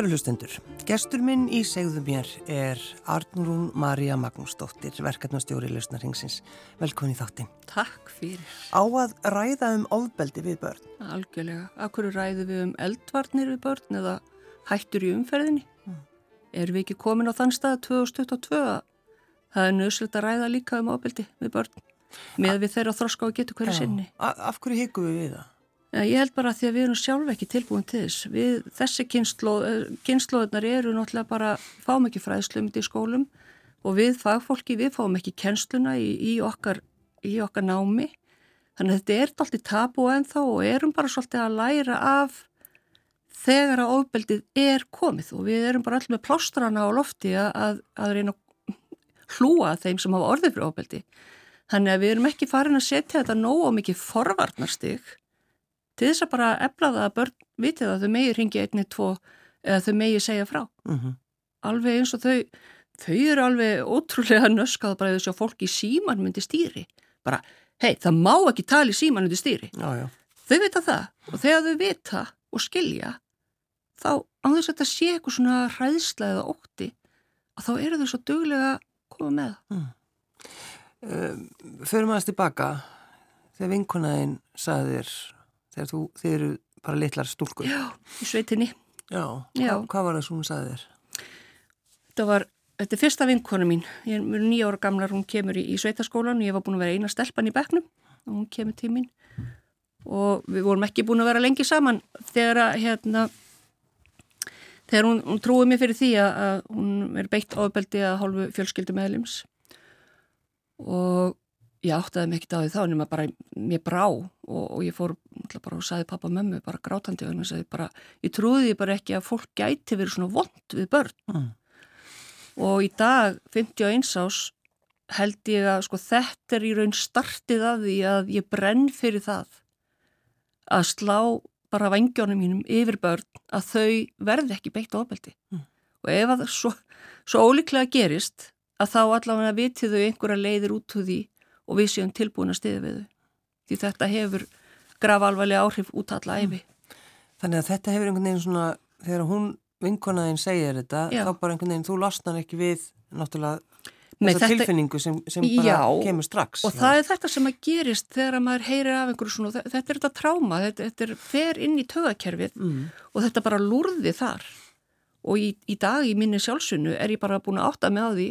Kæru hlustendur, gestur minn í segðu mér er Arnrún Marja Magnúsdóttir, verkefnastjóri Lausnarhengsins. Velkomin í þáttin. Takk fyrir. Á að ræða um ofbeldi við börn? Algjörlega. Akkur ræðu við um eldvarnir við börn eða hættur í umferðinni? Mm. Er við ekki komin á þann stað 2022 að það er nöðslega að ræða líka um ofbeldi við börn með við þeirra þroska og getur hverju sinni? Af hverju higgum við við það? Ég held bara að því að við erum sjálf ekki tilbúin til þess. Við, þessi kynnslóðunar eh, eru náttúrulega bara, fáum ekki fræðslu um í skólum og við fagfólki, við fáum ekki kennsluna í, í, okkar, í okkar námi. Þannig að þetta er alltaf tapu en þá og erum bara svolítið að læra af þegar að ofbeldið er komið og við erum bara allir með plástrana á lofti að, að reyna að hlúa þeim sem hafa orðið fyrir ofbeldi. Þannig að við erum ekki farin að setja þetta nóg og mikið forvarnarstig til þess að bara efla það að börn vitið að þau megi ringi einni, tvo eða þau megi segja frá. Mm -hmm. Alveg eins og þau, þau eru alveg ótrúlega nöskað bara þess að fólk í síman myndi stýri. Bara, hei, það má ekki tala í síman myndi stýri. Já, já. Þau vita það og þegar þau vita og skilja, þá án þess að þetta sé eitthvað svona hræðsla eða ótti, að þá eru þau svo duglega að koma með. Mm. Um, Förum aðast tilbaka, þegar vinkunæðin saðir þegar þú, þið eru bara litlar stúlkur. Já, í sveitinni. Já, Já. Hva, hvað var það sem hún saði þér? Þetta var, þetta er fyrsta vinkona mín, ég er nýja ára gamlar, hún kemur í, í sveitaskólan, ég var búin að vera eina stelpan í bekknum og hún kemur til mín og við vorum ekki búin að vera lengi saman þegar að, hérna, þegar hún, hún trúið mér fyrir því að, að hún er beitt ábeldi að hálfu fjölskyldu meðlims og ég áttaði ekkert á því þá nema bara mér brá og, og ég fór bara og sagði pappa mömmu bara grátandi og ég, bara, ég trúði bara ekki að fólk gæti verið svona vond við börn mm. og í dag 51 ás held ég að sko þetta er í raun startið að því að ég brenn fyrir það að slá bara vangjónum mínum yfir börn að þau verði ekki beitt ofbeldi mm. og ef það svo, svo ólíklega gerist að þá allavega vitið þau einhverja leiðir út úr því og við séum tilbúin að stiða við þau. Því þetta hefur graf alvarlega áhrif út alla æfi. Þannig að þetta hefur einhvern veginn svona, þegar hún vinkonaðinn segir þetta, Já. þá bara einhvern veginn, þú losnar ekki við náttúrulega þessa þetta, tilfinningu sem, sem bara já, kemur strax. Og já. það er þetta sem að gerist þegar að maður heyrir af einhverju svona, þetta er þetta tráma, þetta, þetta er fer inn í tögakerfið mm. og þetta bara lúrði þar. Og í, í dag í minni sjálfsunu er ég bara búin að átta með á því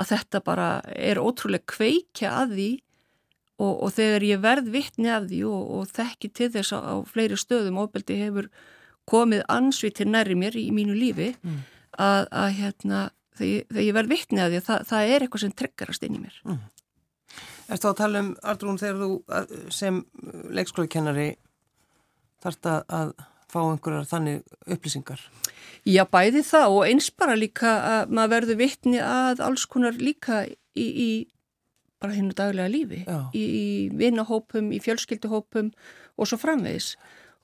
að þetta bara er ótrúlega kveikja að því og, og þegar ég verð vittni af því og, og þekki til þess að á fleiri stöðum óbeldi hefur komið ansvið til næri mér í mínu lífi mm. að, að hérna, þegar, þegar ég verð vittni af því það, það er eitthvað sem treggarast inn í mér. Mm. Erstu að tala um, Aldrún, þegar þú sem leikskólakennari þarft að fá einhverjar þannig upplýsingar? Já, bæði það og eins bara líka að maður verður vittni að alls konar líka í, í bara hennu daglega lífi, Já. í, í vinahópum, í fjölskylduhópum og svo framvegis.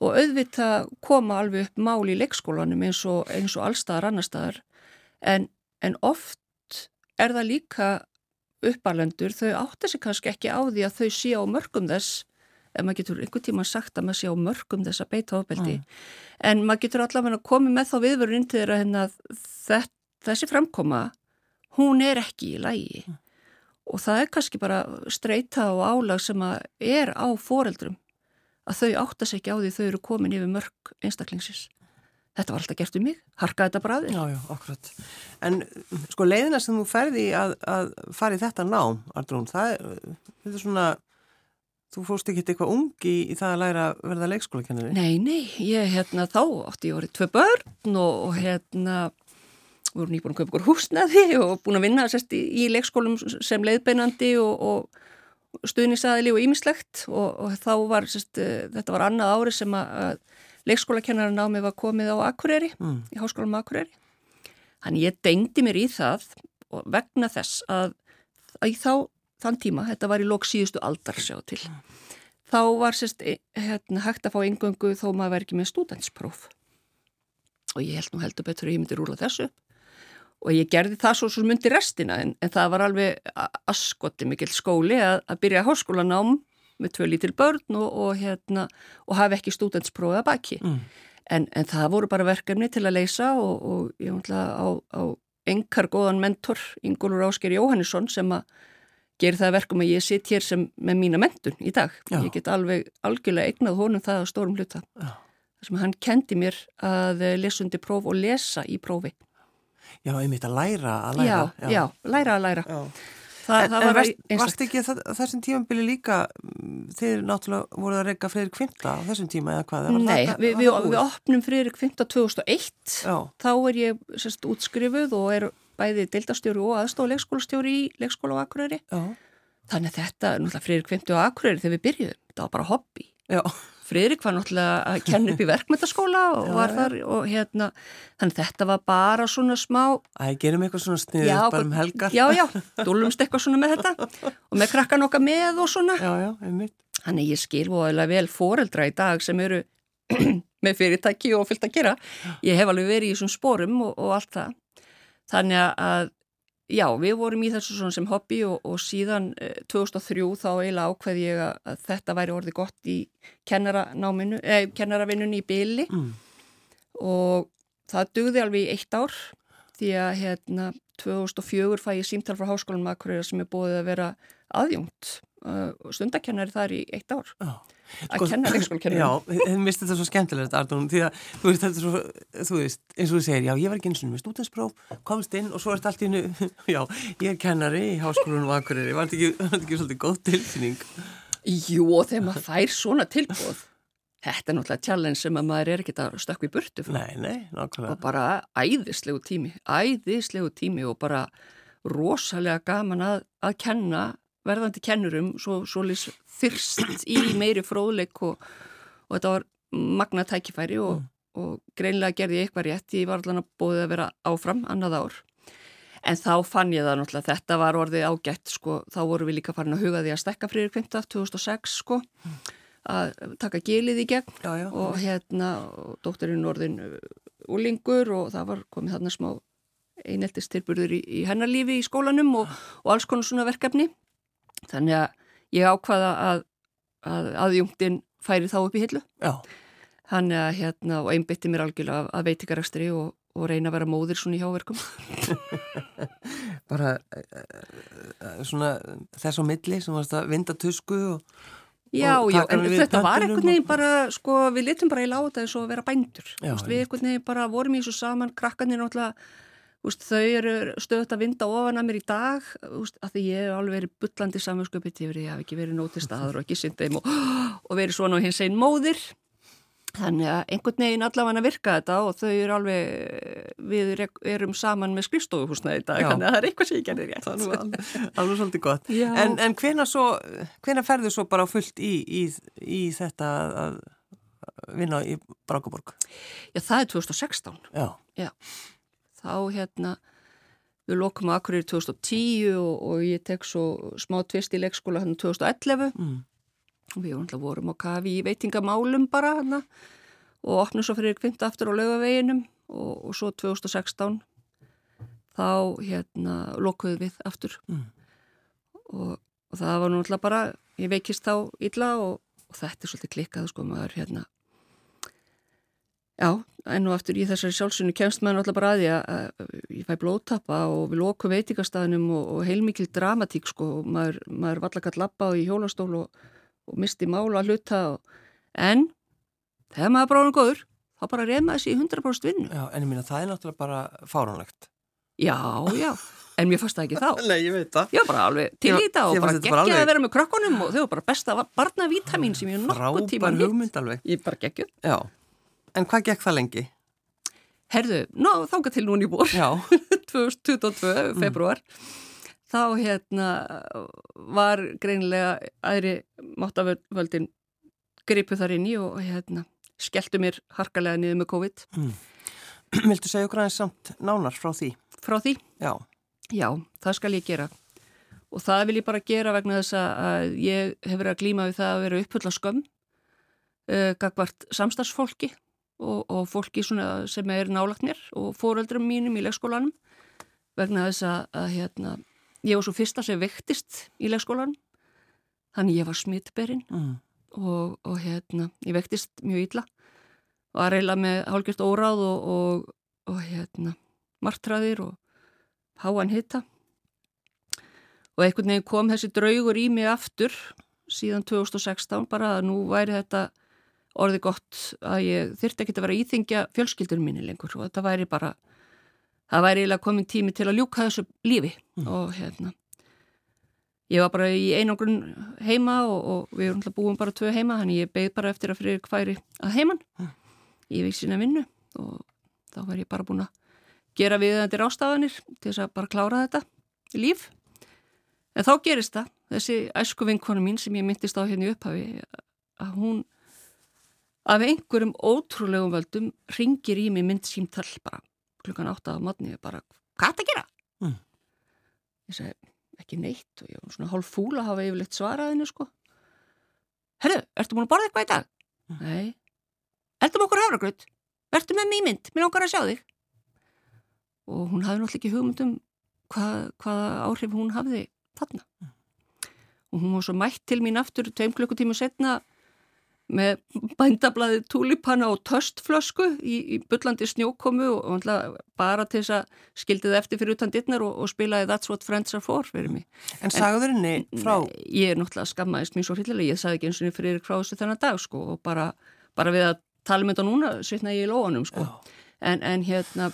Og auðvitað koma alveg upp mál í leikskólanum eins og, eins og allstaðar annar staðar en, en oft er það líka uppalendur, þau áttar sig kannski ekki á því að þau sé á mörgum þess ef maður getur einhver tíma sagt að maður sé á mörgum þess að beita ofbeldi mm. en maður getur allavega að koma með þá viðverun inn til þeirra hérna þessi framkoma hún er ekki í lægi mm. og það er kannski bara streyta og álag sem að er á foreldrum að þau áttast ekki á því þau eru komin yfir mörg einstaklingsins Þetta var alltaf gert um mig, harkaði þetta bara að þér. Já, já, akkurat. En sko leiðina sem þú ferði að, að fara í þetta nám, Aldrún, það er, þetta er svona Þú fórst ekki eitthvað ungi í það að læra að verða leikskólakennari? Nei, nei, ég hérna þá átti ég orðið tvei börn og, og hérna voru nýbúin að köpa ykkur húsnaði og búin að vinna sérst, í, í leikskólum sem leiðbeinandi og, og stuðnisaðili og ímislegt og, og þá var sérst, þetta var annað ári sem að, að leikskólakennari námi var komið á Akureyri, mm. í háskólum Akureyri. Þannig ég dengdi mér í það vegna þess að, að þá þann tíma, þetta var í lók síðustu aldar sjá til, þá var sérst e, hérna, hægt að fá yngöngu þó maður verið ekki með stúdentspróf. Og ég held nú heldur betur að ég myndi rúla þessu og ég gerði það svo svo myndi restina en, en það var alveg askoti mikil skóli að, að byrja háskólanám með tvö lítil börn og, og, hérna, og hafi ekki stúdentsprófið að baki. Mm. en, en það voru bara verkefni til að leysa og, og ég ætla á, á engar góðan mentor, Ingólur Ásker Jóhannesson sem að gera það verkum að ég sitt hér sem með mína mentun í dag. Já. Ég get alveg algjörlega eignað honum það á stórum hluta. Það sem hann kendi mér að lesundi próf og lesa í prófi. Já, einmitt að læra að læra. Já, já, já læra að læra. Það, en, það var varst, varst ekki það, þessum tímambili líka þeir náttúrulega voruð að reyka Freirik Kvinta á þessum tíma eða hvað? Nei, við, við, við opnum Freirik Kvinta 2001 Já. þá er ég sérst útskrifuð og er bæði deildastjóri og aðstof leikskólastjóri í leikskóla á Akureyri. Já. þannig að þetta, náttúrulega Freirik Kvinta á Akureyri þegar við byrjuðum, það var bara hobby Já. Fridrik var náttúrulega að kenna upp í verkmyndaskóla og já, var þar og hérna, þannig þetta var bara svona smá Æ, gerum eitthvað svona sniðið bara um helgar. Já, já, dúlumst eitthvað svona með þetta og með krakkan okkar með og svona. Já, já, einmitt. Þannig ég skil voðalega vel foreldra í dag sem eru með fyrirtæki og fyllt að gera. Ég hef alveg verið í svona spórum og, og allt það Þannig að Já, við vorum í þessu svona sem hobby og, og síðan eh, 2003 þá eiginlega ákveði ég að, að þetta væri orðið gott í eh, kennaravinnunni í byli mm. og það dugði alveg í eitt ár því að hérna 2004 fæ ég símtal frá háskólanum Akureyra sem er búið að vera aðjungt stundakennari þar í eitt ár. Já. Oh að sko, kenna leikskólkennari Já, þið misti þetta svo skemmtilegt Arnum, því að þú veist, svo þú veist, eins og þú segir, já, ég var ekki eins og með stúdenspróf komst inn og svo er þetta allt í hennu já, ég er kennari í háskólunum og akkurir, var þetta ekki, ekki svolítið góð tilfinning Jú, og þegar maður fær svona tilbúð þetta er náttúrulega challenge sem að maður er ekkert að stökka í burtu Nei, nei, og bara æðislegu tími, æðislegu tími og bara rosalega gaman að, að kenna verðandi kennurum svo, svo lís fyrst í meiri fróðleik og, og þetta var magna tækifæri og, mm. og greinlega gerði ég eitthvað rétt, ég var alveg búið að vera áfram annað ár. En þá fann ég það náttúrulega, þetta var orðið ágætt sko, þá voru við líka farin að huga því að stekka frýri kvimta 2006 sko mm. að taka gilið í gegn. Já, já, og hérna, dótturinn orðin úlingur uh, og það var komið þarna smá eineltistilburður í, í hennarlífi í skólanum og, og alls konar svona verkefni þannig að ég ákvaða að, að aðjungtin færi þá upp í hillu. Þannig að hérna og einbytti mér algjörlega að, að veitikarækstri og, og reyna að vera móðir svona í hjáverkum. Bara e, e, svona þess á milli sem varst að vinda tusku og Já, já, en þetta var einhvern veginn bara, sko, við litum bara í láta þess að vera bændur, já, Vist, við einhvern veginn bara vorum í þessu saman, krakkarnir náttúrulega Úst, þau eru stöðt að vinda ofan að mér í dag úst, að því ég hef alveg verið bullandi samanskupið yfir því að ég hef ekki verið nótið staður og ekki syndið og, og verið svona á hins einn móðir. Þannig að einhvern veginn allavega virka þetta og þau eru alveg við erum saman með skrifstofuhúsna í dag Já. þannig að það er eitthvað sem ég gerði rétt. Það er svolítið gott. En, en svo, hvena ferðu svo bara fullt í, í, í þetta að vinna í Brákaborg? Já, það er 2016 Já, Já þá hérna við lokum að akkurir 2010 og, og ég tek svo smá tvist í leikskóla hann 2011 mm. og við vorum á kafi í veitingamálum bara hann og opnum svo fyrir kvinta aftur á laugaveginum og, og svo 2016 þá hérna lokuðum við aftur mm. og, og það var náttúrulega bara ég veikist þá illa og þetta er svolítið klikkað sko maður hérna Já, enn og aftur í þessari sjálfsögnu kemst maður alltaf bara að því að ég fæ blóttappa og við lokum veitikastæðinum og, og heilmikil dramatík sko og maður, maður alltaf lappa á í hjólastól og, og misti mála að hluta og, en þegar maður bráðum góður þá bara reyma þessi í 100% vinnu. Já, en ég minna það er náttúrulega bara fáránlegt. Já, já, en mér fannst það ekki þá. Nei, ég veit það. Já, bara alveg til í það og bara geggja alveg... að vera með krökkunum og þau var bara besta barnavítamin sem ég nokkuð tíma hitt. Ég bara geggju. Já. En hvað gekk það lengi? Herðu, ná, þánga til núni í bór 2022, februar mm. þá hérna var greinilega aðri máttavöldin gripu þar inn í og hérna skelltu mér harkalega niður með COVID mm. Viltu segja okkur aðeins samt nánar frá því? Frá því? Já. Já, það skal ég gera og það vil ég bara gera vegna þess að ég hef verið að glýma við það að vera upphulla skömm uh, gagvart samstagsfólki og, og fólki sem er nálagt mér og fóreldrum mínum í leikskólanum vegna þess að, að hérna, ég var svo fyrsta sem vektist í leikskólanum þannig ég var smittberinn mm. og, og hérna, ég vektist mjög illa var reyla með hálgjört óráð og, og, og hérna, martraðir og háan hitta og einhvern veginn kom þessi draugur í mig aftur síðan 2016 bara að nú væri þetta orði gott að ég þyrti ekki að vera íþingja fjölskyldur minni lengur og þetta væri bara það væri eiginlega komin tími til að ljúka þessu lífi mm. og hérna ég var bara í einangrun heima og, og við erum búin bara tvö heima þannig ég beð bara eftir að fyrir hværi að heiman mm. ég veik sína vinnu og þá var ég bara búin að gera við þetta rástafanir til þess að bara klára þetta líf en þá gerist það þessi æsku vinkonu mín sem ég myndist á hérna í upphafi að hún af einhverjum ótrúlegum völdum ringir í mig mynd símtall bara klukkan átta á matni bara, hvað er það að gera? Mm. Ég segi, ekki neitt og ég var svona hálf fúla að hafa yfirleitt svaraðinu sko Herru, ertu múin að borða eitthvað í dag? Mm. Nei Ertu með okkur hafragröð? Vertu með mér í mynd, mér langar að sjá þig og hún hafði náttúrulega ekki hugmyndum hvað, hvaða áhrif hún hafði þarna mm. og hún var svo mætt til mín aftur tveim klukkutíma setna með bændablaði túlipanna og töstflösku í, í byllandi snjókomu og, bara til þess að skildi það eftir fyrir utan dittnar og, og spilaði That's what friends are for fyrir mig. En sagður henni frá? Ég er náttúrulega skammaðist mjög svo hryllilega, ég sagði ekki eins og niður fyrir frá þessu þennan dag sko og bara, bara við að tala með um þetta núna svitna ég í lóanum sko. En, en hérna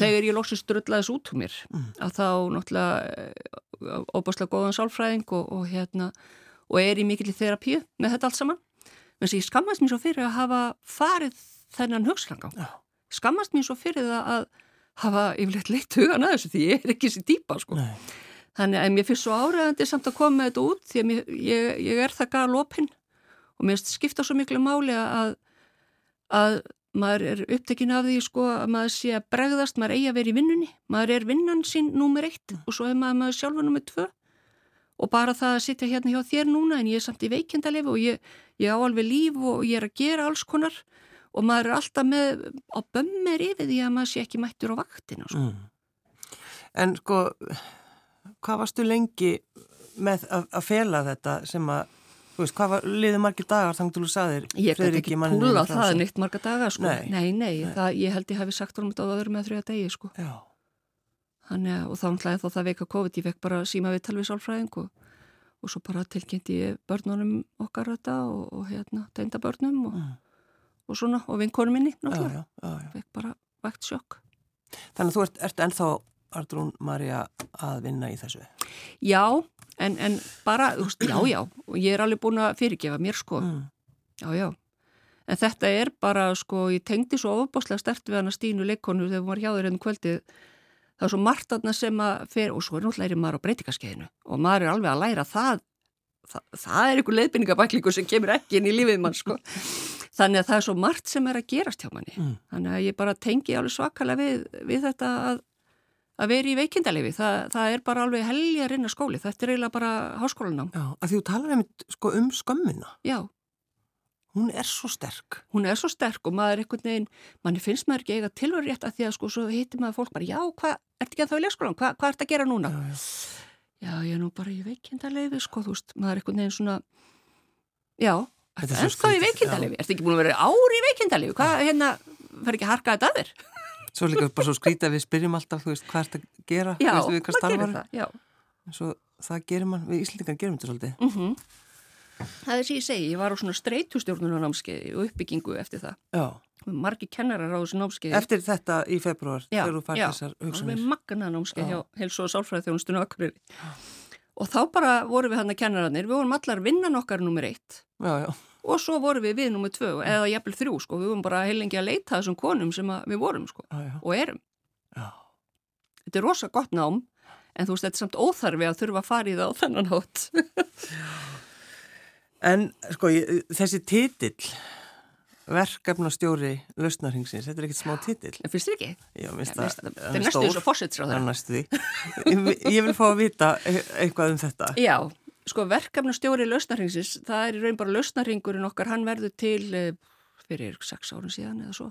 þegar ég lóksist drullaðis út um mér mm. að þá náttúrulega óbáslega góðan sálfræðing og, og hérna og er í mikill þerapíu með þetta allt saman þess að ég skammast mér svo fyrir að hafa farið þennan hugslanga skammast mér svo fyrir það að hafa yfirleitt leitt hugan að þessu því ég er ekki þessi dýpa sko. Nei. þannig að mér finnst svo áræðandi samt að koma þetta út því að mér, ég, ég er það gala lópin og mér skipta svo miklu máli að að maður er upptekinn af því sko að maður sé að bregðast, maður eigi að vera í vinnunni. Maður er vinnan sín númer eitt og svo er maður, maður sjálfur númer tvö og bara það að sitja hérna hjá þér núna en ég er samt í veikendalif og ég, ég á alveg líf og ég er að gera alls konar og maður er alltaf með á bömmir yfir því að maður sé ekki mættur á vaktina sko. mm. En sko hvað varstu lengi með að, að fela þetta sem að Þú veist, hvað var liðið margir dagar þannig að þú sagðir? Ég gæti ekki púla það neitt marga dagar, sko. Nei, nei, nei, nei. Það, ég held ég hafi sagt um þetta á öðru með þrjöða degi, sko. Já. Þannig, og þá ætlaði þá það veika COVID, ég vekk bara síma við talvið sálfræðing og, og svo bara tilkynnti ég börnunum okkar þetta og, og hérna, teinda börnum og, mm. og svona, og vinkonum minni, náttúrulega. Vekk bara vekt sjokk. Þannig að þú ert, ert ennþá, Artrún Marja, að vinna í þessu? Já, en, en bara, veist, já, já, og ég er alveg búin að fyrirgefa mér, sko. Mm. Já, já. En þetta er bara, sko, ég tengdi svo ofbáslega stert við hana Stínu leikonu þegar hún var hjá þér enn hérna kvöldið það er svo margt aðna sem að fer og svo er náttúrulega maður á breytingaskeiðinu og maður er alveg að læra það það, það er einhver leiðbynningabæklingu sem kemur ekki inn í lífið mann sko. Þannig að það er svo margt sem er að gerast hjá manni. Mm. þannig að ég bara tengi alveg svakalega við, við þetta að, að vera í veikindalefi það, það er bara alveg helja rinna skóli. Þetta er eiginlega bara háskólanám. Já, að því þú talar einmitt sko um skömmina. Já Hún er svo sterk. Hún er svo sterk og maður er einhvern veginn, manni finnst maður ekki eiga tilhör rétt að því að sko svo hittir maður fólk bara, já, hvað, ert ekki að þá í leikskólan, hvað, hvað ert að gera núna? Já, ég er nú bara í veikindalegi, sko, þú veist, maður er einhvern veginn svona, já, ert það í veikindalegi, ert ekki búin að vera ári í veikindalegi, hvað, hérna, fer ekki harka þetta að þér? Svo líka bara svo skrítið að við spyrjum alltaf, þú veist, hvað ert að gera, já, veist, við Svo það gerir mann, við Íslandingar gerum þetta svolítið. Mm -hmm. Það er sem ég segi, ég var á svona streytustjórnunanámskeiði og uppbyggingu eftir það. Já. Margi kennarar á þessu námskeiði. Eftir þetta í februar, þegar þú fær þessar hugsanir. Já, magna námskeið hjá Helso og Sálfræði þjónustunum akkurir. Og þá bara voru við hann að kennararnir, við vorum allar vinnan okkar nummer eitt. Já, já. Og svo voru við við nummer tvö, eða jæfnvel þrjú, sko. Við vorum bara heilengi að leita þessum konum sem við vorum, sko. Já, já. Og erum. Já. Þetta er rosa gott nám, en þú veist, þetta er samt óþarfi að þurfa að fara í það á þennan hótt. En sko þessi titill verkefnastjóri lausnarhingsins, þetta er ekkert smá titill. Það finnst þið ekki? Já, minnst það. Það er næstu þess að fórsetsra það. Er næstu því. Ég vil fá að vita eitthvað um þetta. Já, sko verkefnastjóri lausnarhingsins, það er í raun bara lausnarhingurinn okkar, hann verður til e, fyrir sex árun síðan eða svo.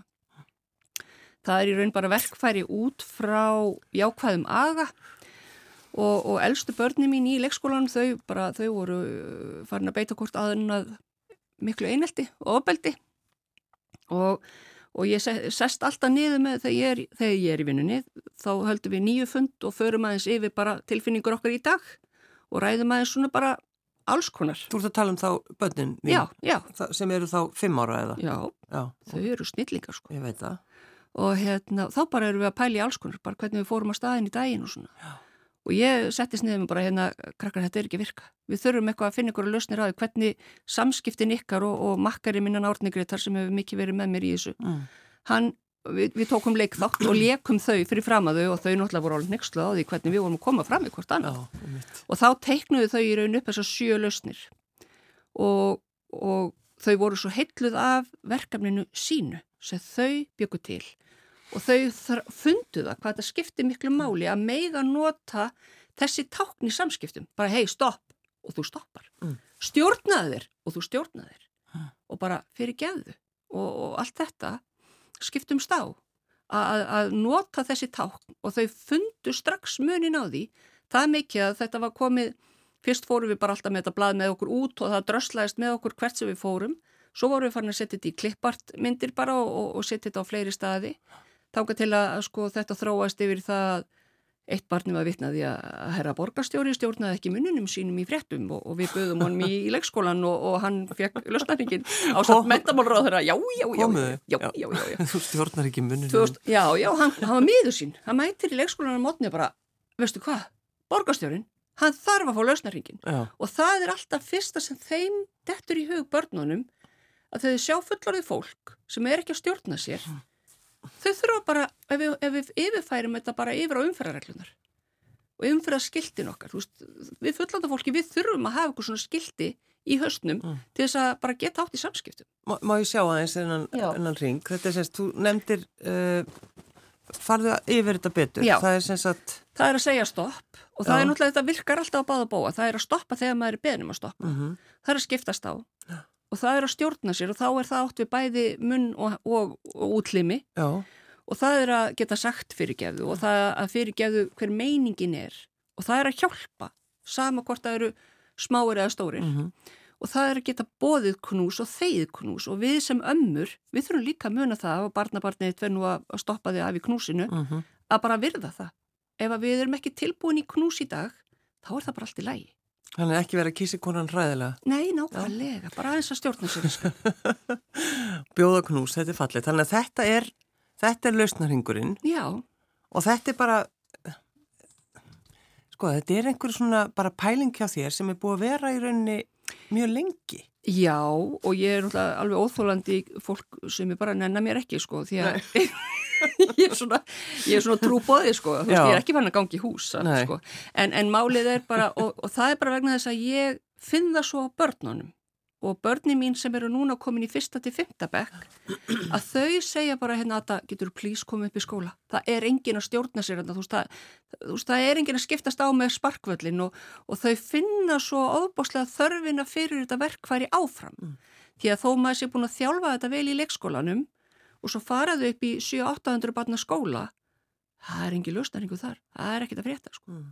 Það er í raun bara verkfæri út frá jákvæðum aga og, og eldstu börni mín í leikskólan þau, bara, þau voru uh, farin að beita hvort aðeins að miklu einelti og ofbeldi og, og ég sest alltaf niður með þegar ég, er, þegar ég er í vinnunni þá höldum við nýju fund og förum aðeins yfir bara tilfinningur okkar í dag og ræðum aðeins svona bara alls konar. Þú ert að tala um þá börnin mín? Já, já. Sem eru þá fimm ára eða? Já, já. þau eru snillingar sko. Ég veit það. Og hérna, þá bara eru við að pæli alls konar, bara hvernig við fórum á staðin í daginn og svona. Já. Og ég settist niður með bara hérna, krakkar, þetta er ekki virka. Við þurfum eitthvað að finna ykkur að lausnir á því hvernig samskiptin ykkar og, og makkari minnan árnigriðtar sem hefur mikið verið með mér í þessu. Mm. Hann, við, við tókum leikþátt og leikum þau fyrir fram að þau og þau náttúrulega voru alveg nextlu á því hvernig við vorum að koma fram hvort annað. Já, og þá teiknuðu þau í raun upp þessar sjö lausnir og, og þau voru svo heitluð af verkefninu sínu sem þau byggu til og þau fundu það hvað þetta skipti miklu máli að meiga nota þessi tákn í samskiptum. Bara hei stopp og þú stoppar. Mm. stjórnaðir og þú stjórnaðir mm. og bara fyrir gefðu og, og allt þetta skiptum stá. Að, að nota þessi tákn og þau fundu strax munin á því það mikið að þetta var komið fyrst fórum við bara alltaf með þetta blað með okkur út og það dröslaðist með okkur hvert sem við fórum. Svo vorum við farin að setja þetta í klippartmyndir bara og, og, og setja þetta á fleiri staði Táka til að sko, þetta þróast yfir það eitt barnum að vitna því að herra borgarstjóri stjórnaði ekki muninum sínum í fréttum og, og við böðum honum í, leikskólan og, og hann fekk löstnarningin á samt mentamálráð þeirra, já, já, já, já, já, já, já. Þú stjórnar ekki muninum. Veist, já, já, hann, hann var miður sín, hann mætir í leikskólan á mótni bara, veistu hvað, borgarstjórin, hann þarf að fá löstnarningin og það er alltaf fyrsta sem þeim dettur í hug börnunum að þau sjá fullorðið fólk sem er ekki að stjórna sér þau þurfa bara, ef við, ef við yfirfærum þetta bara yfir á umferðarreglunar og umferðarskiltin okkar veist, við fullanda fólki, við þurfum að hafa eitthvað svona skilti í höstnum mm. til þess að bara geta átt í samskiptum Má, má ég sjá aðeins ennan ring þetta er semst, þú nefndir uh, farðu yfir þetta betur Já. það er semst að það er að segja stopp og það Já. er náttúrulega, þetta virkar alltaf á báða bóa það er að stoppa þegar maður er beðnum að stoppa mm -hmm. það er að skiptast á og það er að stjórna sér og þá er það átt við bæði munn og, og, og útlimi. Já. og það er að geta sagt fyrirgefðu og það að fyrirgefðu hver meiningin er. Og það er að hjálpa sama hvort það eru smáir eða stórir. Mm -hmm. og það er að geta bóðið knús og þeið knús. Og við sem ömmur, við þurfum líka að muna það og barnabarnið tverr nú að stoppa þig af í knúsinu, mm -hmm. að bara virða það. Ef við erum ekki tilbúin í knús í dag þá er það bara allt í lægi Þannig ekki verið að kísi konan ræðilega? Nei, nákvæmlega, bara aðeins að stjórna sér. Sko. Bjóða knús, þetta er fallið. Þannig að þetta er, þetta er lausnarhingurinn. Já. Og þetta er bara, sko þetta er einhver svona bara pæling hjá þér sem er búið að vera í rauninni mjög lengi. Já, og ég er alveg óþólandi fólk sem er bara að nenna mér ekki, sko, því að ég er svona, svona trúbóði, sko, þú veist, ég er ekki fann að gangi í hús, sko, en, en málið er bara, og, og það er bara vegna þess að ég finn það svo á börnunum og börni mín sem eru núna komin í fyrsta til fymta bekk að þau segja bara hérna að það getur plís komið upp í skóla. Það er engin að stjórna sér þú veist, það, þú veist, það er engin að skiptast á með sparkvöllin og, og þau finna svo óbáslega þörfina fyrir þetta verkværi áfram. Mm. Því að þó maður sé búin að þjálfa þetta vel í leikskólanum og svo faraðu upp í 7-800 barna skóla, það er engin löstæringu þar. Það er ekkit að frétta, sko. Mm.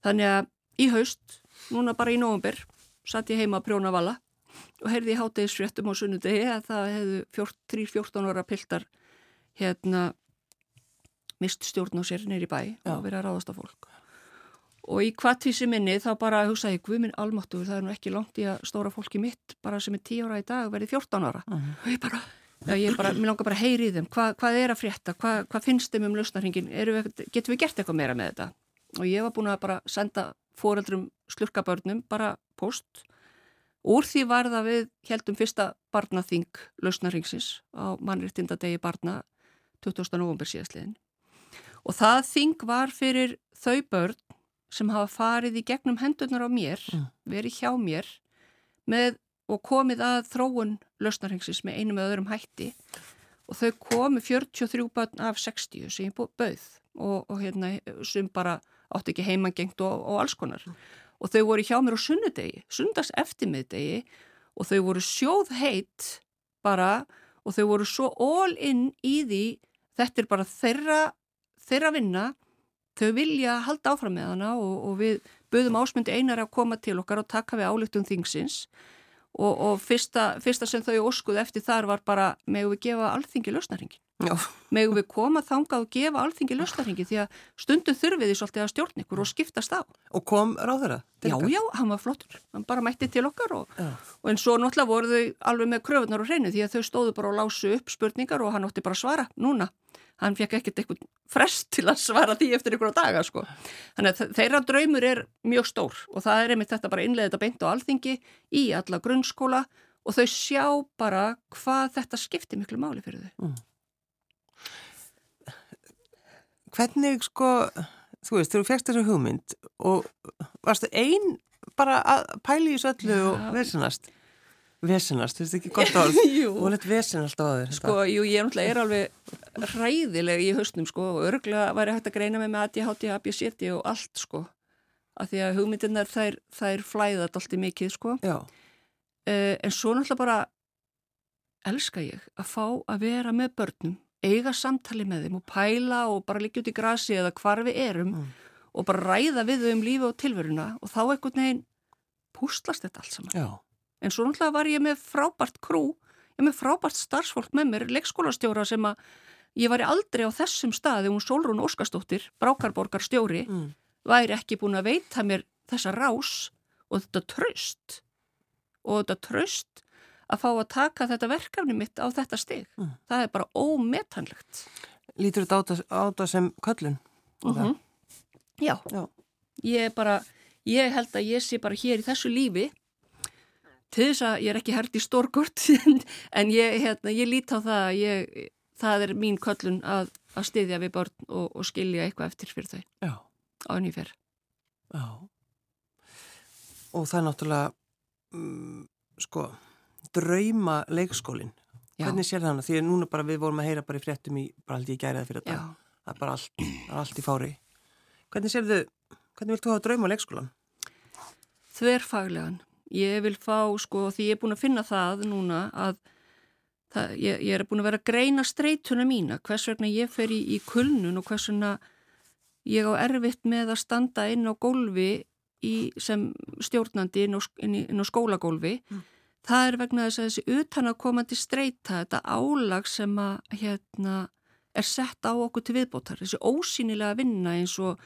Þannig að í haust, núna bara í nógumber, satt ég heima að prjóna vala og heyrði í hátegisfréttum á sunnudegi að það hefðu 3-14 ára piltar hérna mist stjórn á sér neyri bæ Já. og verið að ráðast á fólk. Og í kvartvísi minni þá bara hugsaði Guðminn almáttur það er nú ekki langt í að stóra fólki mitt bara sem er 10 ára í dag verið 14 ára. Uh -huh. og ég bara, já, ég bara mér langar bara að heyri í þeim. Hva, hvað er að frétta, Hva, hvað finnst þeim um lausnarhingin getur við gert eitthvað meira með þetta? Og ég var búin að bara senda fóreldrum slurkabörnum bara post Úr því var það við heldum fyrsta barnaþing lausnarringsins á mannriktindadegi barna 20. november síðastliðin. Og það þing var fyrir þau börn sem hafa farið í gegnum hendurnar á mér, mm. verið hjá mér með, og komið að þróun lausnarringsins með einu með öðrum hætti og þau komu 43 börn af 60 sem ég bauð og, og hérna sem bara átti ekki heimangengt og, og alls konar. Mm og þau voru hjá mér á sunnudegi, sundags eftirmiðdegi og þau voru sjóð heitt bara og þau voru svo all in í því þetta er bara þeirra, þeirra vinna, þau vilja halda áfram með hana og, og við böðum ásmundi einar að koma til okkar og taka við álugtum þingsins og, og fyrsta, fyrsta sem þau óskuð eftir þar var bara megum við gefa alþingi lausnaringin. Megum við koma þangað og gefa alþingi lausnaringi því að stundum þurfið því svolítið að stjórn ykkur og skiptast á Og kom ráður það? Já, já, hann var flottur, hann bara mætti til okkar og, og en svo náttúrulega voru þau alveg með kröfunar og hreinu því að þau stóðu bara og lásu upp spurningar og hann ótti bara að svara núna hann fekk ekkert eitthvað frest til að svara því eftir ykkur á daga sko. Þannig að þeirra draumur er mjög stór og það er einmitt þetta bara innlega þetta beint á alþingi í alla grunnskóla og þau sjá bara hvað þetta skiptir miklu máli fyrir þau. Mm. Hvernig sko, þú veist, þegar þú fegst þessu hugmynd og varstu einn bara að pæli í þessu öllu og vesenast? Vesenast, finnst þið ekki gott orð? Og lett vesen alltaf á þér. Sko, jú, ég er náttúrulega er alveg hræðileg í hausnum, sko, og örgulega væri hægt að greina mig með ADHD, ABCD og allt, sko, af því að hugmyndirnar þær, þær flæðat allt í mikið, sko, uh, en svo náttúrulega bara elska ég að fá að vera með börnum, eiga samtali með þeim og pæla og bara liggja út í grasi eða hvar við erum Mm. og bara ræða við þau um lífi og tilveruna og þá einhvern veginn púslast þetta allt saman. já, En svo náttúrulega var ég með frábært krú, ég með frábært starfsfólk með mér, leikskólastjóra sem að ég var aldrei á þessum staði, hún Solrún Óskarsdóttir, Brákarborgar stjóri, mm. væri ekki búin að veita mér þessa rás og þetta tröst og þetta tröst að fá að taka þetta verkefni mitt á þetta stig. Mm. Það er bara ómetanlegt. lítur þetta á það- sem köllun? Mm það? Já, Já. ég bara, ég held að ég sé bara hér í þessu lífi til þess að ég er ekki hert í stórkort en ég, hérna, ég lít á það að ég, það er mín köllun að, að styðja við börn og, og skilja eitthvað eftir fyrir þau Já, á fyrr. já. Og það er náttúrulega, mm, sko, drauma leikskólinn. Hvernig sér það hana? Því að núna bara við vorum að heyra bara í fréttum í, bara held ég gæriða fyrir þetta. Það er bara allt, er allt í fári. Hvernig sér þau, hvernig vilt þú hafa drauma leikskólan? Þverfaglegan. Ég vil fá, sko, því ég er búin að finna það núna að það, ég, ég er búin að vera að greina streituna mína, hvers vegna ég fer í, í kulnun og hvers vegna ég á erfitt með að standa inn á gólfi í, sem stjórnandi inn á, inn inn á skólagólfi. Mm. Það er vegna þess að þessi utanakomandi streita, þetta álag sem að hérna, er sett á okkur til viðbótar, þessi ósýnilega vinna eins og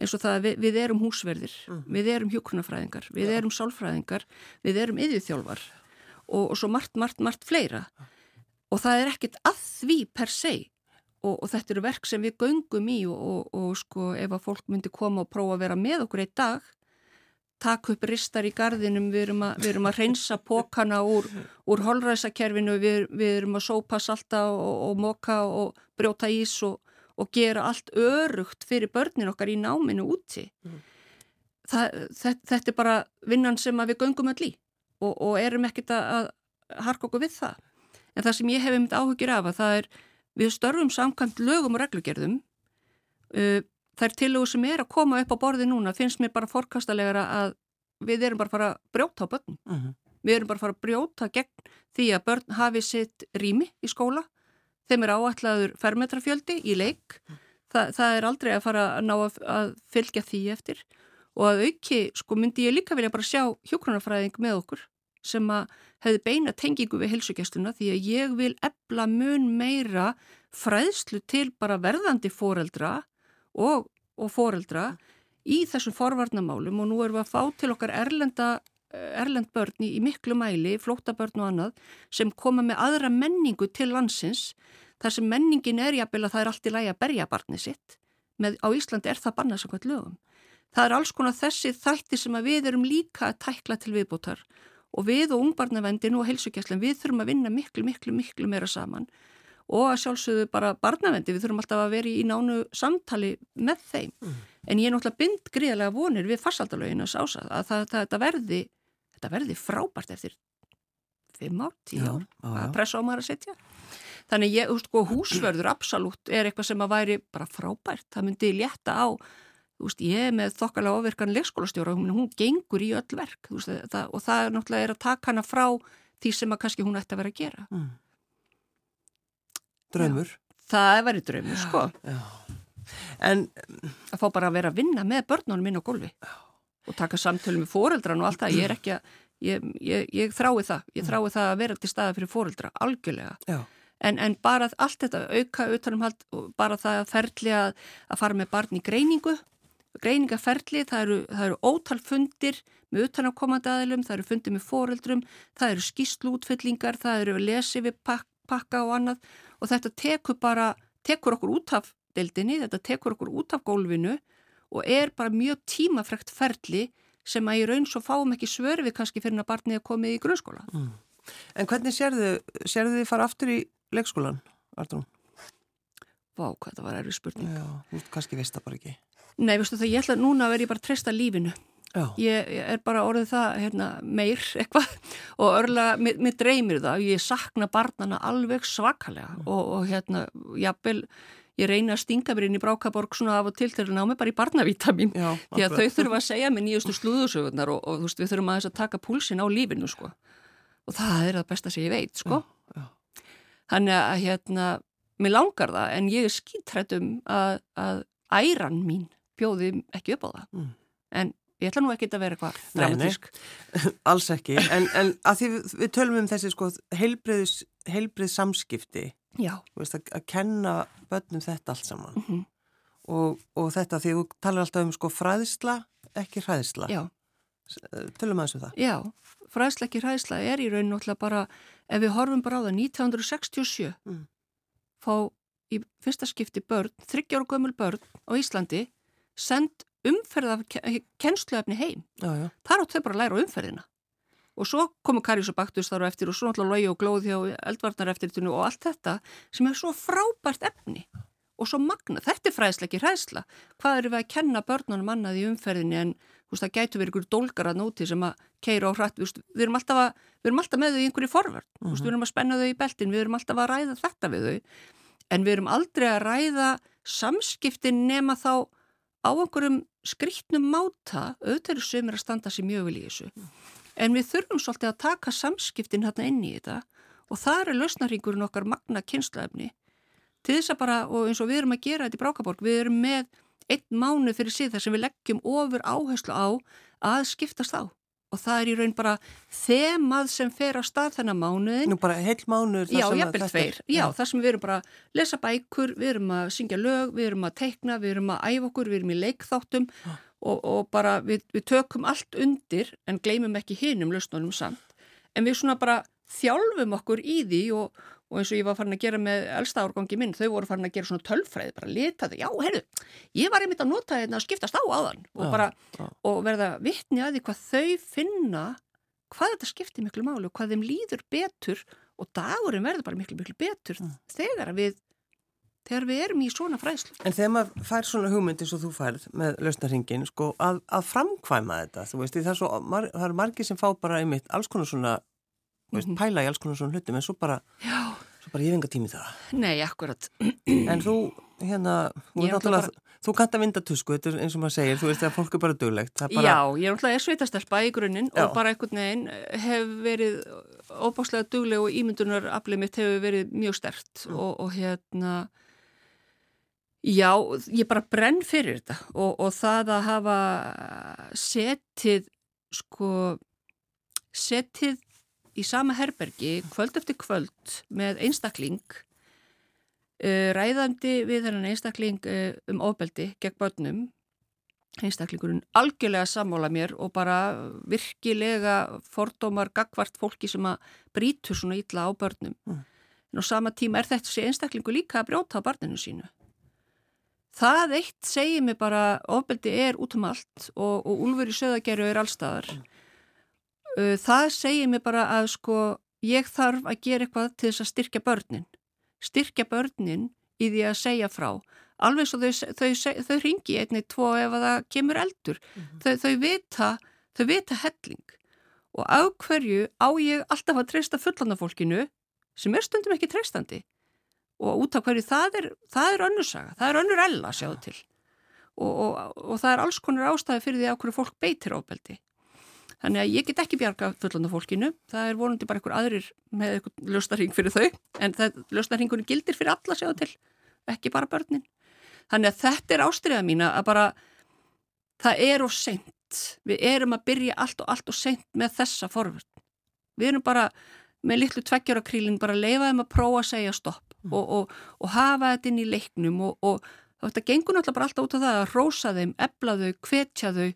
eins og það að við, við erum húsverðir, Mhm. við erum hjúkrunafræðingar, við erum sálfræðingar, við erum yðjúþjálfar og, og svo margt, margt, margt fleira. Og það er ekkert að því per se og, og þetta eru verk sem við göngum í og, og, og sko ef að fólk myndi koma og prófa að vera með okkur eitt dag, taka upp ristar í gardinum, við erum að, við erum að reynsa pókana úr, úr holræsakerfinu, við, við erum að sópa salta og, og moka og brjóta ís og, og gera allt örugt fyrir börnin okkar í náminu úti. Mm. Það, þetta, þetta er bara vinnan sem við göngum öll í og, og erum ekkert að, að harka okkur við það. En það sem ég hef einmitt áhugir af að það er, við störfum samkvæmt lögum og reglugerðum, uh, þær tilögur sem er að koma upp á borði núna finnst mér bara forkastalegara að við erum bara að fara að brjóta á börnum. Mm -hmm. Við erum bara að fara að brjóta gegn því að börn hafi sitt rými í skóla. Þeim er áætlaður fermetrafjöldi í leik. Þa, það er aldrei að fara að ná að, að fylgja því eftir. Og að auki, sko, myndi ég líka vilja bara sjá hjókronarfræðing með okkur sem að hefði beina tengingu við helsugjastluna því að ég vil ebla mun meira fræðslu til bara verðandi foreldra og, og foreldra í þessum forvarnamálum og nú erum við að fá til okkar erlenda erlend börn í, miklu mæli, flóttabörn og annað, sem koma með aðra menningu til landsins, þar sem menningin er jafnvel að það er allt í lægi að berja barnið sitt. Með, á Íslandi er það bannað samkvæmt lögum. Það er alls konar þessi þætti sem við erum líka að tækla til viðbútar og við og ungbarnavendin og helsugjæslan, við þurfum að vinna miklu, miklu, miklu meira saman og að sjálfsögðu bara barnavendi, við þurfum alltaf að vera í nánu samtali með þeim. Mm. En ég er náttúrulega bind gríðarlega vonir við farsaldalögin að sása að það, það, það verði þetta verði frábært eftir fimm ár, tíu Já, ár já, að pressa á maður að setja þannig ég, þú veist, sko, húsverður absolutt er eitthvað sem að væri bara frábært það myndi létta á þú veist, ég með þokkalega ofirkan leikskólastjóra hún, hún gengur í öll verk þú veist, það, og það er náttúrulega er að taka hana frá því sem að kannski hún ætti að vera að gera Mm. Draumur. það væri draumur, sko. Já. En að fá bara að vera að vinna með börnunum inn á gólfi og taka samtölu með foreldran og allt það, ég er ekki að ég, ég, ég þrái það, ég þrái það að vera til staða fyrir fóreldra, algjörlega. Já. en, en bara allt þetta auka utanumhald, bara það að ferli að, að fara með barn í greiningu. Greiningaferli, það eru, það eru ótal fundir með utanafkomandi aðilum, það eru fundir með fóreldrum, það eru skýslútfyllingar, það eru lesið við pakka og annað og þetta tekur bara, tekur okkur út af deildinni, þetta tekur okkur út af gólfinu og er bara mjög tímafrekt ferli sem að í raun svo fáum ekki svörfi kannski fyrir að barnið er komið í grunnskóla. Mm. En hvernig sérðu, sérðu þið fara aftur í leikskólan, Artur? Vá, hvað það var erfið spurning. Já, þú kannski veist það bara ekki. Nei, veistu það, ég ætla núna að vera ég bara að treysta lífinu. Ég, ég er bara orðið það hérna, meir eitthvað og örlega, mér, mér dreymir það, ég sakna barnana alveg svakalega mm. og, og hérna, jafnvel, ég reyna að stinga mér inn í Brákaborg svona af og til til að ná mig bara í barnavítamin Já, því að þau þurfa að segja mig nýjustu slúðusögurnar og, og þú veist, við þurfum að þess að taka púlsin á lífinu, sko. Og það er það besta sem ég veit, sko. Já. Þannig að, hérna, mér langar það en ég er skítrættum að, að æran mín bjóði ekki upp á það. Mm. En ég ætla nú ekki að vera eitthvað dramatísk. Alls ekki, en, en að því við, við tölum um þessi sko heilbrið samskipti, Já. Veist, að, að kenna börnum þetta allt saman Mm -hmm. og, og þetta því þú talar alltaf um sko fræðisla, ekki hræðisla. Já. Tölum aðeins um það. Já, fræðisla ekki hræðisla er í raun náttúrulega bara, ef við horfum bara á það 1967, Mm. fá í fyrsta skipti börn, þryggjára gömul börn á Íslandi, send umferð af kennsluefni heim. Já, já. Þar átt þau bara að læra umferðina. Og svo komu Karius og Baktus þar á eftir og svo náttúrulega logi og glóð hjá eldvarnar eftirtunu og allt þetta sem er svo frábært efni og svo magna. Þetta er fræðsla ekki hræðsla. Hvað eru við að kenna börnunum annað í umferðinni en veist, það gætu verið ykkur dólgar að nóti sem að keira á. Veist, við, við erum alltaf með þau í einhverju forverð. Mm -hmm. Við erum að spenna þau í beltin, við erum alltaf að ræða þetta við þau. En við erum aldrei að ræða samskiptin nema þá á einhverjum skrítnum máta, auðvitað eru sömur að standa sér mjög vel í þessu. En við þurfum svolítið að taka samskiptin hérna inn í þetta og það er lausnaringurinn okkar magna kynslaefni til þess að bara, og eins og við erum að gera þetta í Brákaborg, við erum með einn mánu fyrir síðan sem við leggjum ofur áherslu á að skiptast á og það er í raun bara þemað sem fer á stað þennan mánuðin. Nú bara heil mánuður. Já, jafnvel tveir. Er, já, það sem við erum bara að lesa bækur, við erum að syngja lög, við erum að teikna, við erum að æfa okkur, við erum í leikþáttum og, og bara við, við tökum allt undir en gleymum ekki hinum lausnunum samt. En við svona bara þjálfum okkur í því og, og eins og ég var farin að gera með elsta árgangi minn, þau voru farin að gera svona tölfræði, bara letaði, já, heyrðu, ég var einmitt að nota þetta að skiptast á aðan og Já, bara, já. og verða vittni að því hvað þau finna, hvað þetta skiptir miklu máli og hvað þeim líður betur og dagurinn verður bara miklu, miklu betur Mm. þegar við, þegar við erum í svona fræðslu. En þegar maður fær svona hugmyndi svo þú færð með lausnarhingin, sko, að, að framkvæma þetta, þú veist, það, er svo, mar, er margir sem fá bara einmitt alls konar svona, veist, Mhm. pæla í alls konar svona hlutum, en svo bara, svo bara ég hef enga tími það. Nei, akkurat. En þú, hérna, náttúrulega, þú kannt að vinda tusku, þetta er eins og maður segir, þú veist, að fólk er bara er bara, Já, ég er náttúrulega sveitastelpa í grunninn og bara einhvern veginn hef verið óbáslega dugleg og ímyndunar aflið mitt hefur verið mjög stert Mm. og, og hérna já, ég bara brenn fyrir þetta og, og það að hafa setið sko setið í sama herbergi kvöld eftir kvöld með einstakling uh, ræðandi við þennan einstakling uh, um ofbeldi gegn börnum einstaklingurinn algjörlega sammála mér og bara virkilega fordómar gagvart fólki sem að brítur svona illa á börnum. Mm. En á sama tíma er þetta sé einstaklingu líka að brjóta á barninu sínu. Það eitt segir mig bara ofbeldi er út um allt og, og úlfur í söðageru er allstaðar. Uh, Það segir mig bara að sko ég þarf að gera eitthvað til þess að styrkja börnin. Styrkja börnin í því að segja frá. Alveg svo þau, þau, þau, þau ringi einni tvo ef að það kemur eldur. þau, þau, vita, þau vita helling. Og á hverju á ég alltaf að treysta fullandafólkinu sem er stundum ekki treystandi. Og út af hverju það er, það er önnursaga. Það er önnur ella sjáðu til. Og, og, og það er alls konar ástæði fyrir því að hverju fólk beitir ábeldi. Þannig að ég get ekki bjarga fullandafólkinu. Það er vonandi bara einhver aðrir með einhver löstarhing fyrir þau. En löstarhingunni gildir fyrir alla sjáðu til. Ekki bara börnin. Þannig að þetta er ástriða mína að bara það er of seint. Við erum að byrja allt og allt og seint með þessa forvörn. Við erum bara með litlu tveggjara krílin bara að leifa þeim að prófa að segja stopp mm. og, og, og hafa þetta inn í leiknum og, og þetta gengur náttúrulega bara alltaf út á það að rósa þeim, ebla þau, kvetja þau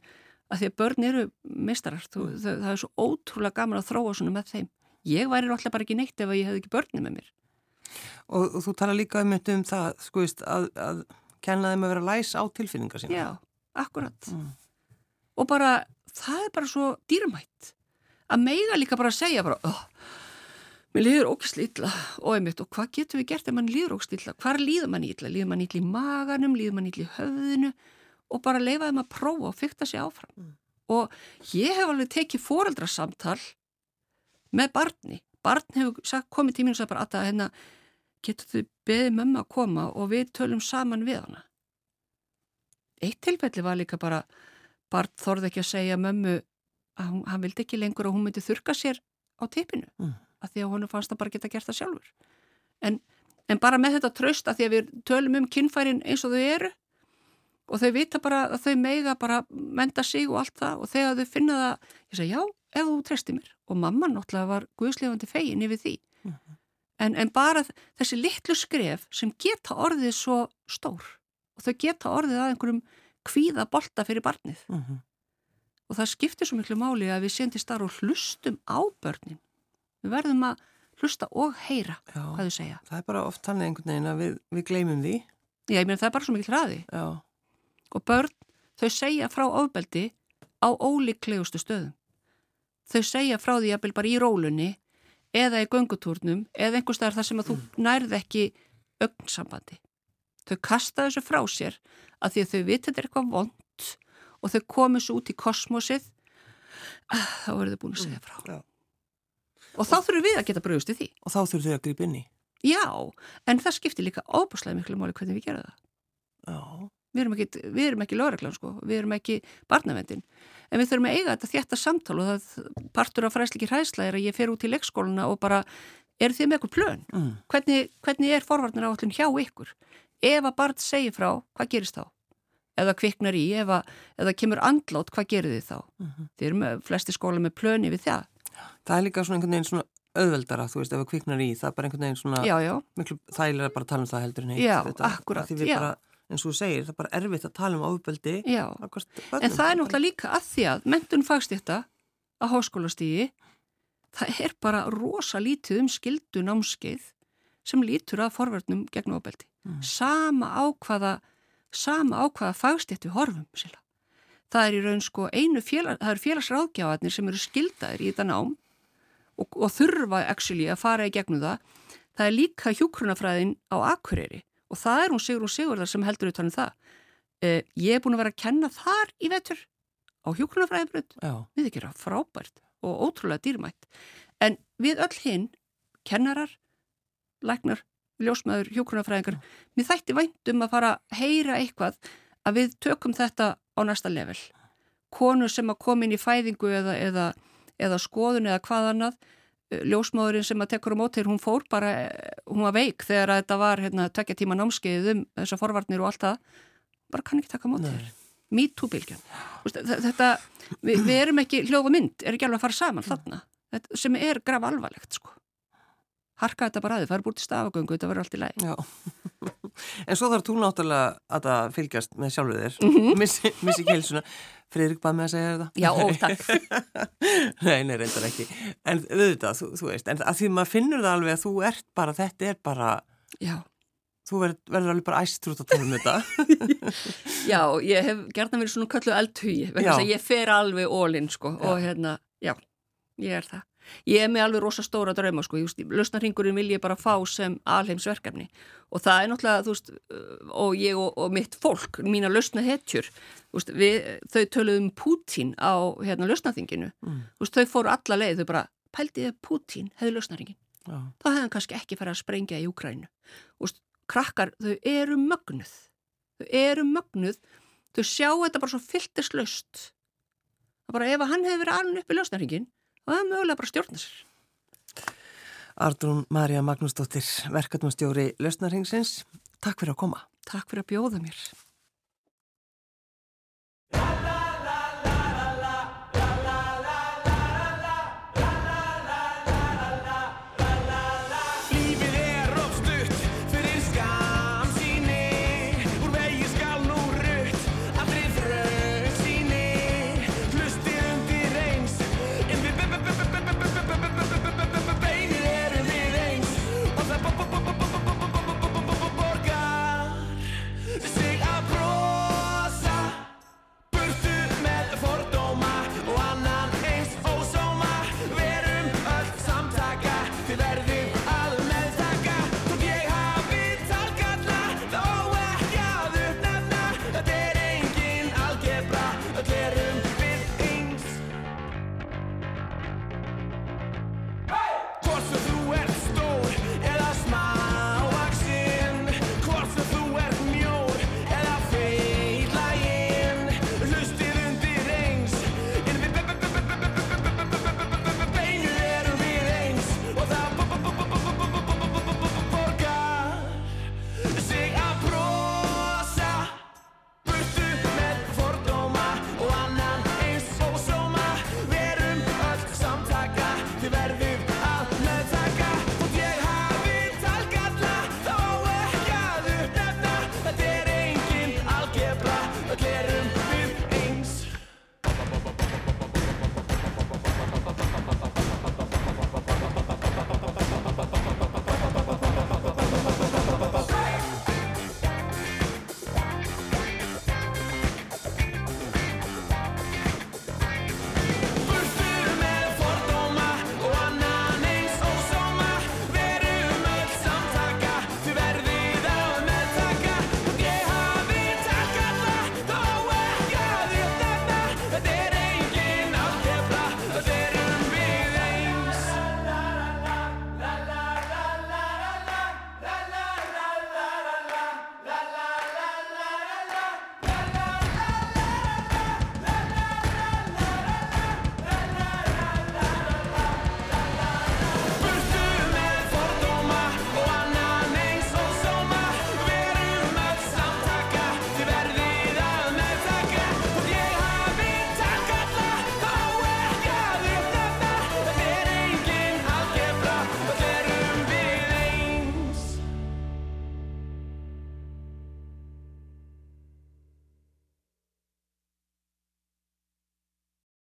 að því að börn eru mistarar. Þú, mm. það, er svo ótrúlega gaman að þróa svona með þeim. Ég væri náttúrulega bara ekki neitt ef ég hef ekki börni með mér. Og þú tala líka um, um það, sko, að, að kenna þeim að vera læs á tilfinningar sína. Já, akkurat. Mm. Og bara, það er bara svo dýrmætt að meiga líka bara að segja bara, oh, mér líður ógist illa og einmitt, og hvað getur við gert ef mann líður ógist illa? Hvar líður mann illa? Líður mann illa í maganum? Líður mann illa í höfðinu? Og bara leifa þeim að prófa og fykta sig áfram. Mm. Og ég hef alveg tekið foreldrasamtal með barni. Barn hefur sagt, komið tíminu og sagt bara að hérna, getur þau beðið mömmu að koma og við tölum saman við hana. Eitt tilfelli var líka bara, Bart þorði ekki að segja mömmu að hún, hann vildi ekki lengur að hún myndi þurka sér á tipinu, mm. að því að hún fannst að bara geta gert það sjálfur. En, en bara með þetta tröst að því að við tölum um kinnfærin eins og þau eru og þau vita bara að þau meiga bara menda sig og allt það og þegar þau finna það, ég segi já, ef þú treysti mér. Og mamma náttúrulega var guðslefandi fegin yfir því. Mm -hmm. En, en bara þessi litlu skref sem geta orðið svo stór og þau geta orðið að einhverjum kvíða bolta fyrir barnið. Uh mhm. -huh. Og það skiptir svo miklu máli að við sendist þar og hlustum á börnin. Við verðum að hlusta og heyra Já, hvað þau segja. Það er bara oft hann einhvern veginn að við, við gleymum því. Já, ég meina það er bara svo miklu hraði. Já. Og börn, þau segja frá ofbeldi á ólíklegustu stöðum. Þau segja frá því að bara í rólunni eða í göngutúrnum eða einhver staðar þar sem að þú mm. nærð ekki ögnsambandi. Þau kasta þessu frá sér að því að þau viti þetta er eitthvað vond og þau komu svo út í kosmosið ah, þá verður þau búin að segja frá. Já. Og þá þurfum við að geta bröðust í því. Og þá þurfum þau að gripa inn í. Já, en það skiptir líka óbúslega miklu máli hvernig við gera það. Já. Við erum ekki, ekki lögreglan sko, við erum ekki barnavendin en við þurfum að eiga þetta þjætta samtal og það partur af fræsleikir hæsla er að ég fer út í leikskóluna og bara er þið með eitthvað plön? Mm. Hvernig, hvernig er forvarnar áallin hjá ykkur? Ef að barn segir frá, hvað gerist þá? Eða kviknar í, ef að kemur andlátt, hvað gerir þið þá? Mm -hmm. Þið eru með flesti skóla með plöni við það. Það er líka svona einhvern veginn svona auðveldara, þú veist, ef það kviknar í, það er bara einhvern veginn svona, já, já. miklu þægilega bara að tala um það heldur en heitt. Já, þetta, akkurat, já. Bara, og þú segir, það er bara erfitt að tala um ofbeldi. Já, en það er náttúrulega líka að því að mentun fagst þetta á háskólastígi, það er bara rosa lítið um skildu námskeið sem lítur að forverðnum gegn ofbeldi. Mm. Sama ákvaða, sama ákvaða fagst þetta við horfum, síla. Það er í raun sko einu félag, það eru félagsráðgjáðarnir sem eru skildaðir í þetta nám og, og þurfa actually að fara í gegnum það. Það er líka hjúkrunafræðin á Akureyri og það er hún Sigrun Sigurðar sem heldur utan um það. Eh, ég er búin að vera að kenna þar í vetur á hjókunarfræðibrönd. Við ekki erum frábært og ótrúlega dýrmætt. En við öll hinn, kennarar, læknar, ljósmaður, hjókunarfræðingar, við þætti væntum að fara að heyra eitthvað að við tökum þetta á næsta level. Konu sem að koma inn í fæðingu eða, eða, eða skoðun eða hvað annað ljósmáðurinn sem að tekur á mótir, hún fór bara, hún var veik þegar þetta var hérna tvekja tíma námskeið um þessar forvarnir og allt það, bara kann ekki taka á mótir. Me too bylgjan. Þetta, við, við erum ekki, hljóð og mynd er ekki alveg að fara saman þarna, þetta, sem er graf alvarlegt sko. Harka þetta bara aðið, er búin til stafagöngu, þetta verður allt í læg. Já, en svo þarf þú náttúrulega að það fylgjast með sjálfuð þér, mm -hmm. missi, missi kelsuna. Friðrik bað með að segja þetta. Já, ó, takk. nei, nei, reyndar ekki. En auðvitað, þú, þú veist, en að því maður finnur það alveg að þú ert bara, þetta er bara, Já. þú verður, verður alveg bara æstrút að tala um þetta. já, ég hef gerðan verið svona köllu eldhugi, vegna þess að ég fer alveg ólinn, sko, já. og hérna, já, ég er það. Ég er með alveg rosa stóra drauma sko, lausnarhingurinn vil ég bara fá sem alheimsverkefni. Og það er náttúrulega, þú veist, og ég og, og mitt fólk, mína lausnahetjur, veist, þau töluðum Pútín á hérna lausnarþinginu, mm. veist, þau fóru alla leið, þau bara, pældiði Pútín hefði lausnarhingin, ja. þá hefði hann kannski ekki farið að sprengja í Ukrænu. Krakkar, þau eru mögnuð, þau eru mögnuð, þau sjá þetta bara svo fylltislaust, það bara ef hann hefði verið alveg upp í lausnarhingin, og það er mögulega bara stjórna sér. Ardrún Marja Magnúsdóttir, verkefnumstjóri Lausnarhengsins. Takk fyrir að koma. Takk fyrir að bjóða mér.